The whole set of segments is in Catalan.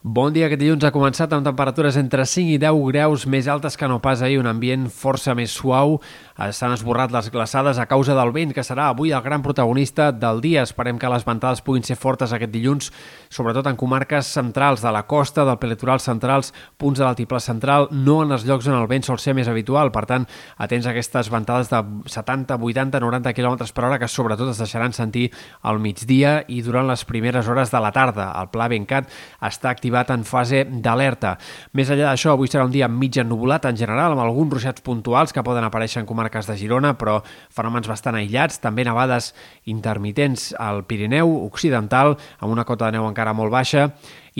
Bon dia, aquest dilluns ha començat amb temperatures entre 5 i 10 graus més altes que no pas ahir, un ambient força més suau. S'han esborrat les glaçades a causa del vent, que serà avui el gran protagonista del dia. Esperem que les ventades puguin ser fortes aquest dilluns, sobretot en comarques centrals de la costa, del prelitoral centrals, punts de l'altiplà central, no en els llocs on el vent sol ser més habitual. Per tant, atents a aquestes ventades de 70, 80, 90 km per hora que sobretot es deixaran sentir al migdia i durant les primeres hores de la tarda. El pla Bencat està activat en fase d'alerta. Més enllà d'això, avui serà un dia mig ennubulat en general, amb alguns ruixats puntuals que poden aparèixer en comarques de Girona, però fenòmens bastant aïllats, també nevades intermitents al Pirineu Occidental, amb una cota de neu encara molt baixa,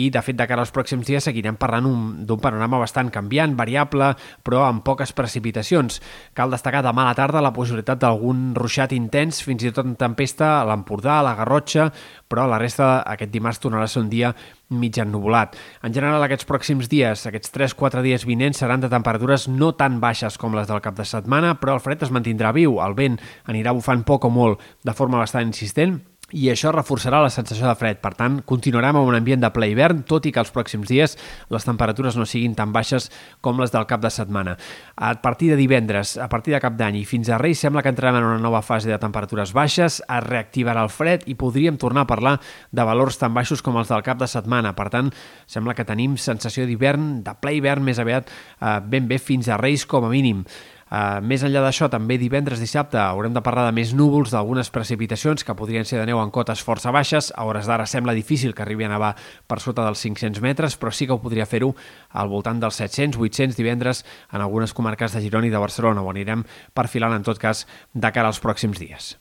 i de fet de cara als pròxims dies seguirem parlant d'un panorama bastant canviant, variable, però amb poques precipitacions. Cal destacar demà a la tarda la possibilitat d'algun ruixat intens, fins i tot en tempesta a l'Empordà, a la Garrotxa, però la resta aquest dimarts tornarà a ser un dia mig ennubulat. En general, aquests pròxims dies, aquests 3-4 dies vinents, seran de temperatures no tan baixes com les del cap de setmana, però el fred es mantindrà viu, el vent anirà bufant poc o molt de forma bastant insistent, i això reforçarà la sensació de fred. Per tant, continuarem amb un ambient de ple hivern, tot i que els pròxims dies les temperatures no siguin tan baixes com les del cap de setmana. A partir de divendres, a partir de cap d'any i fins a Reis, sembla que entrarem en una nova fase de temperatures baixes, es reactivarà el fred i podríem tornar a parlar de valors tan baixos com els del cap de setmana. Per tant, sembla que tenim sensació d'hivern, de ple hivern més aviat eh, ben bé fins a Reis com a mínim. Uh, més enllà d'això, també divendres, dissabte, haurem de parlar de més núvols, d'algunes precipitacions que podrien ser de neu en cotes força baixes. A hores d'ara sembla difícil que arribi a nevar per sota dels 500 metres, però sí que ho podria fer-ho al voltant dels 700-800 divendres en algunes comarques de Girona i de Barcelona. Ho anirem perfilant, en tot cas, de cara als pròxims dies.